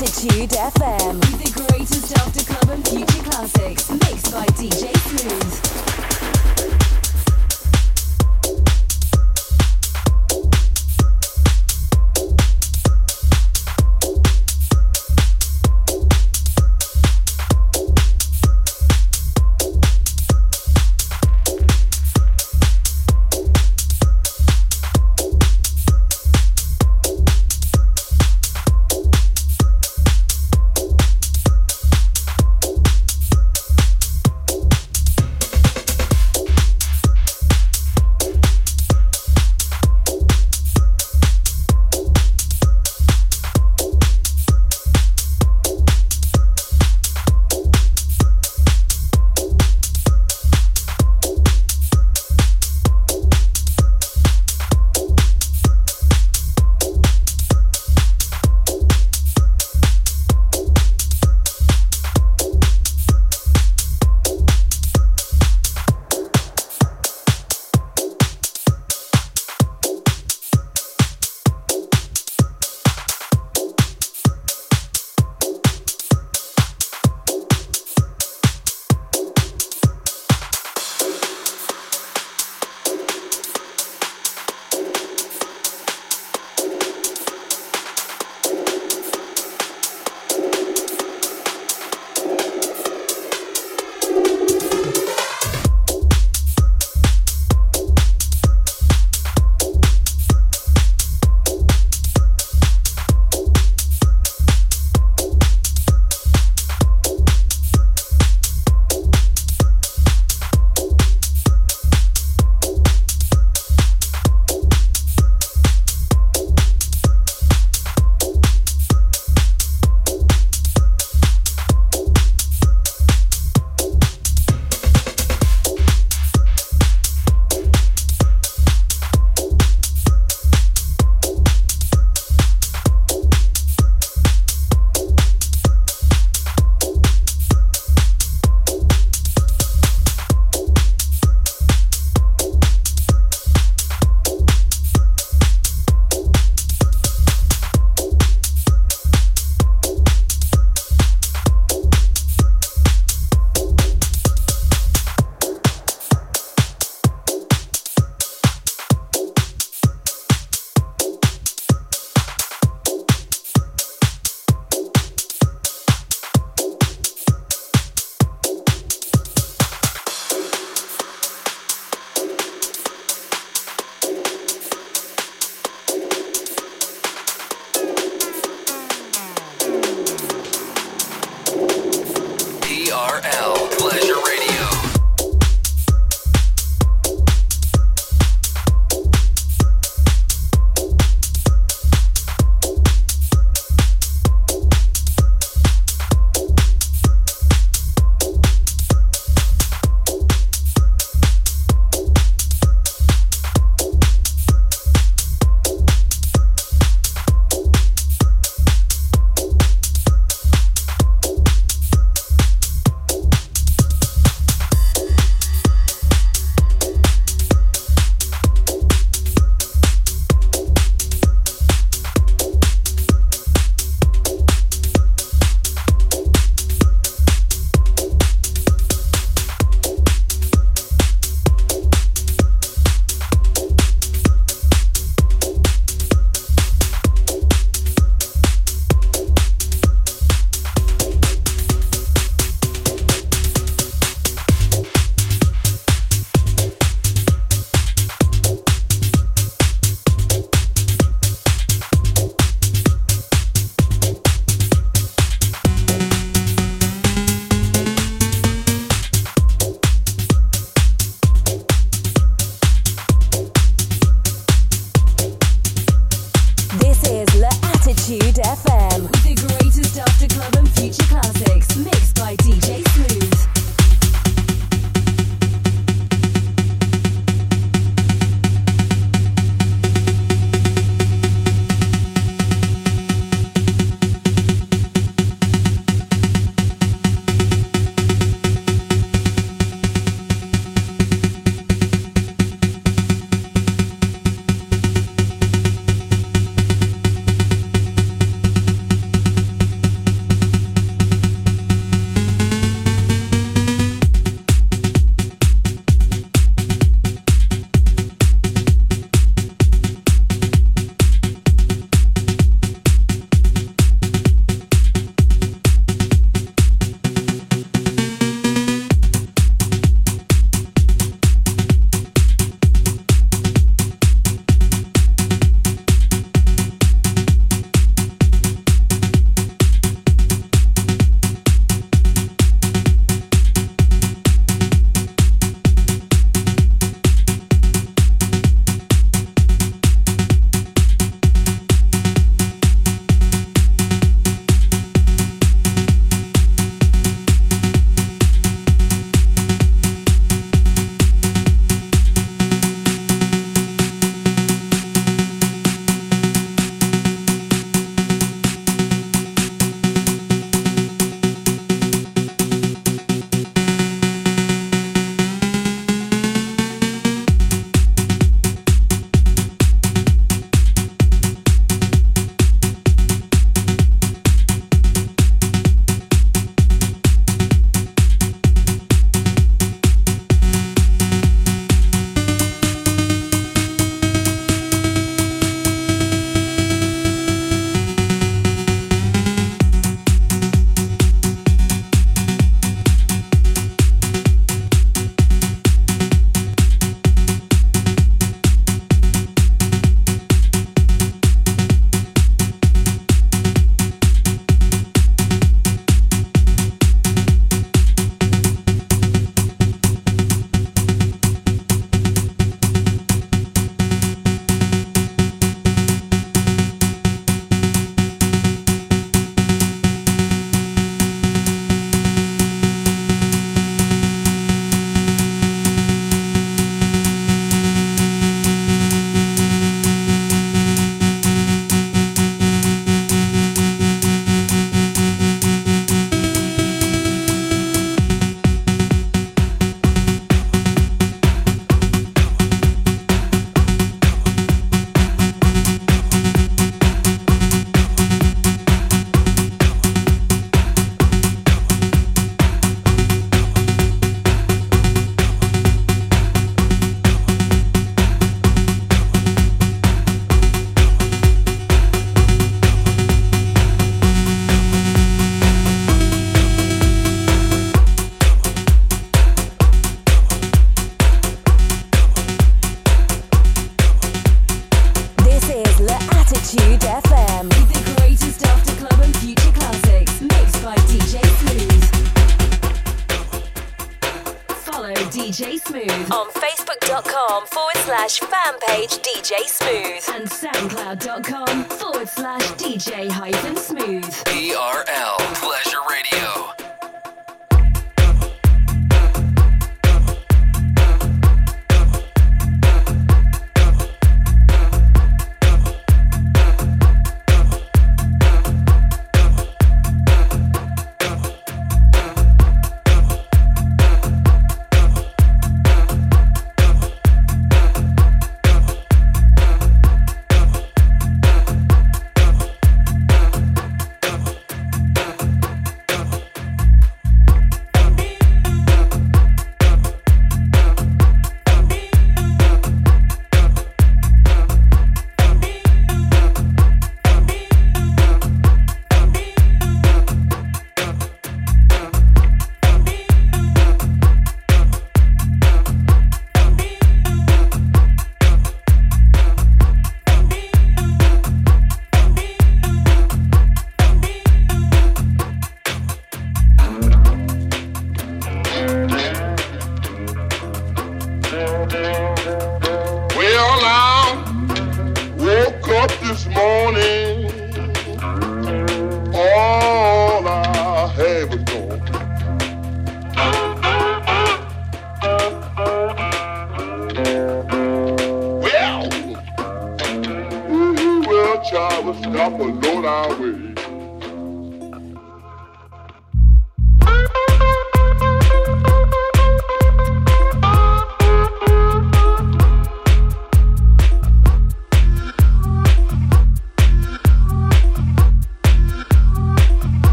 Attitude FM. The greatest after club and future classics, mixed by DJ Smooth.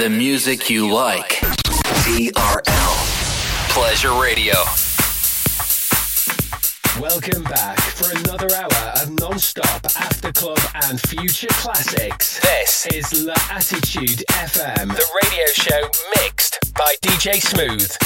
The music you like. TRL. Pleasure Radio. Welcome back for another hour of non-stop after club and future classics. This is La Attitude FM, the radio show mixed by DJ Smooth.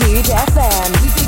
Attitude FM.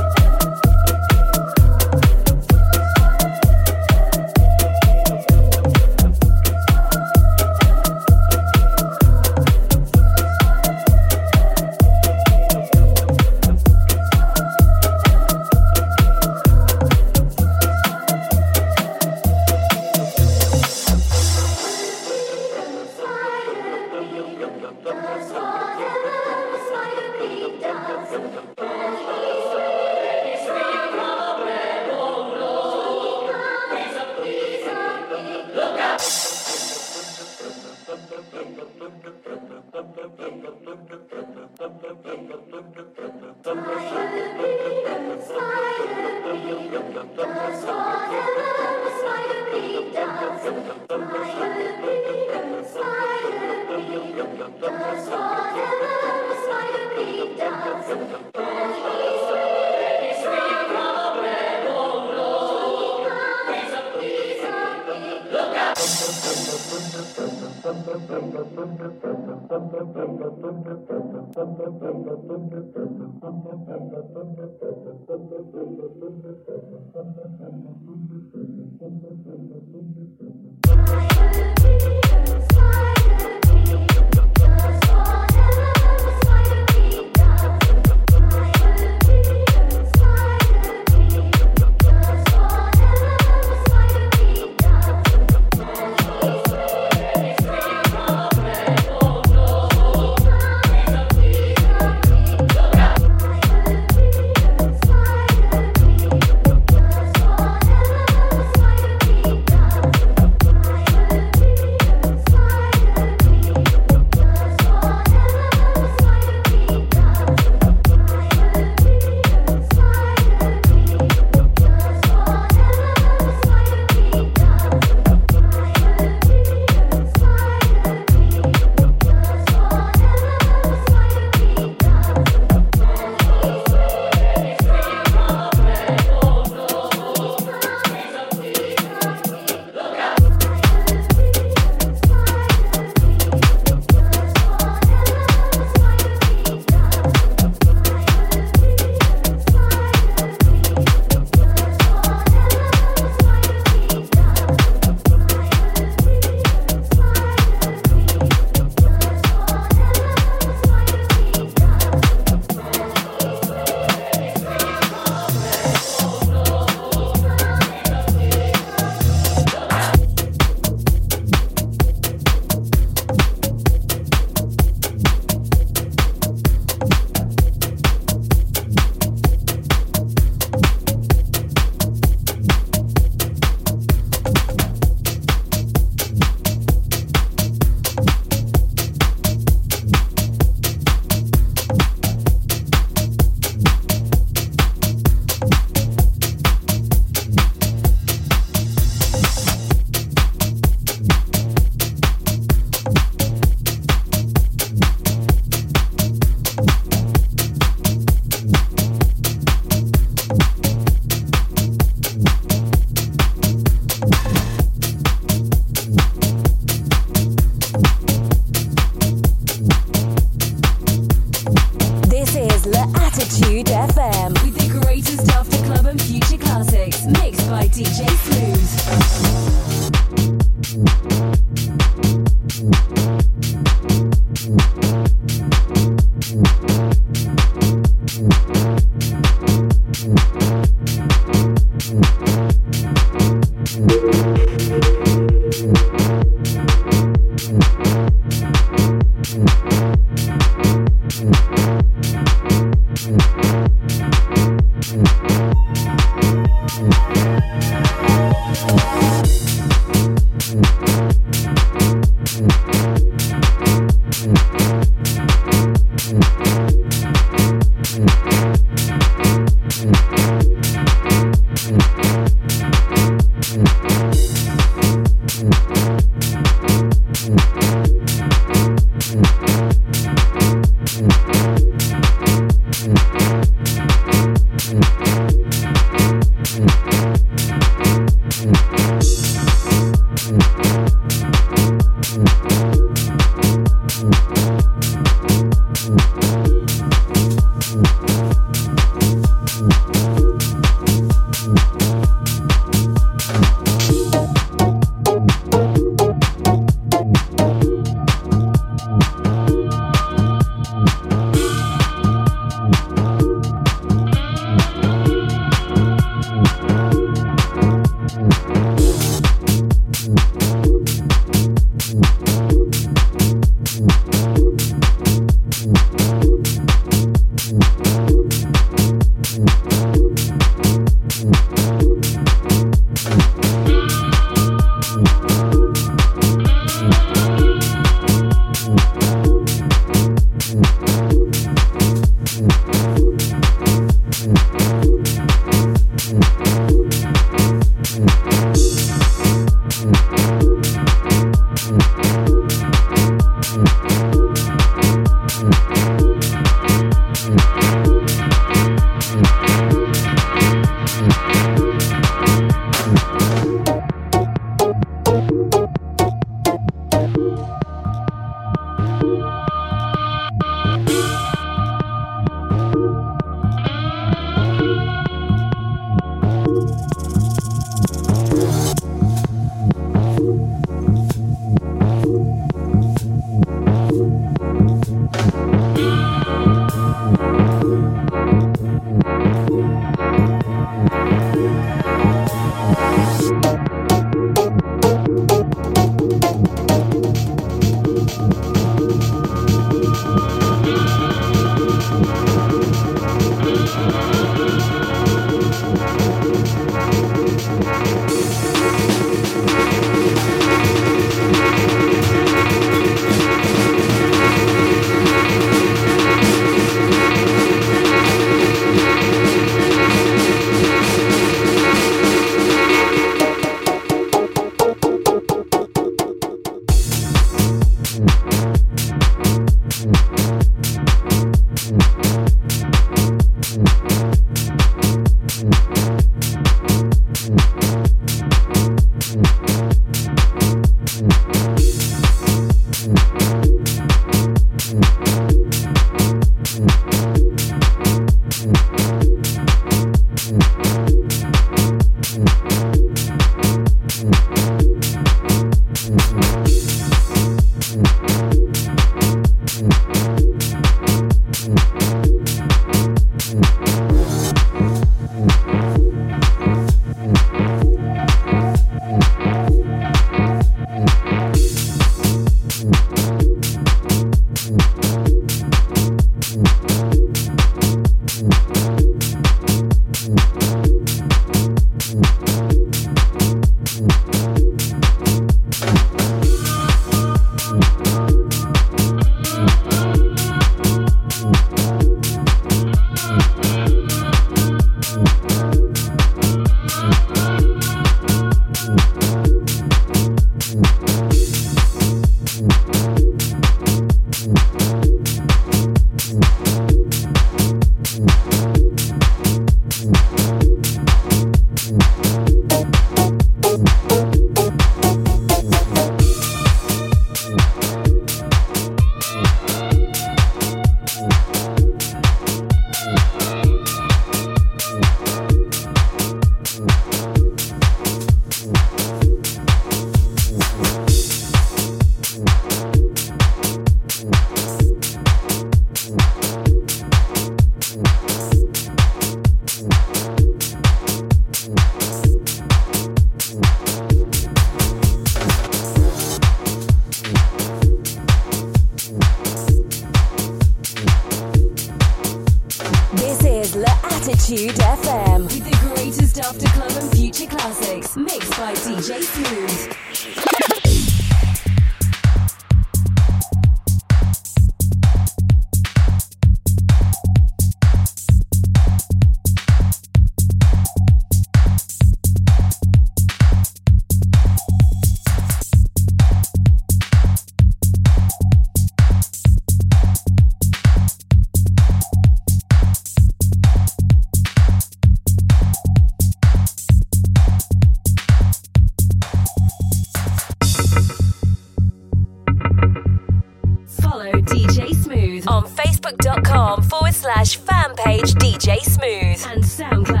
and SoundCloud.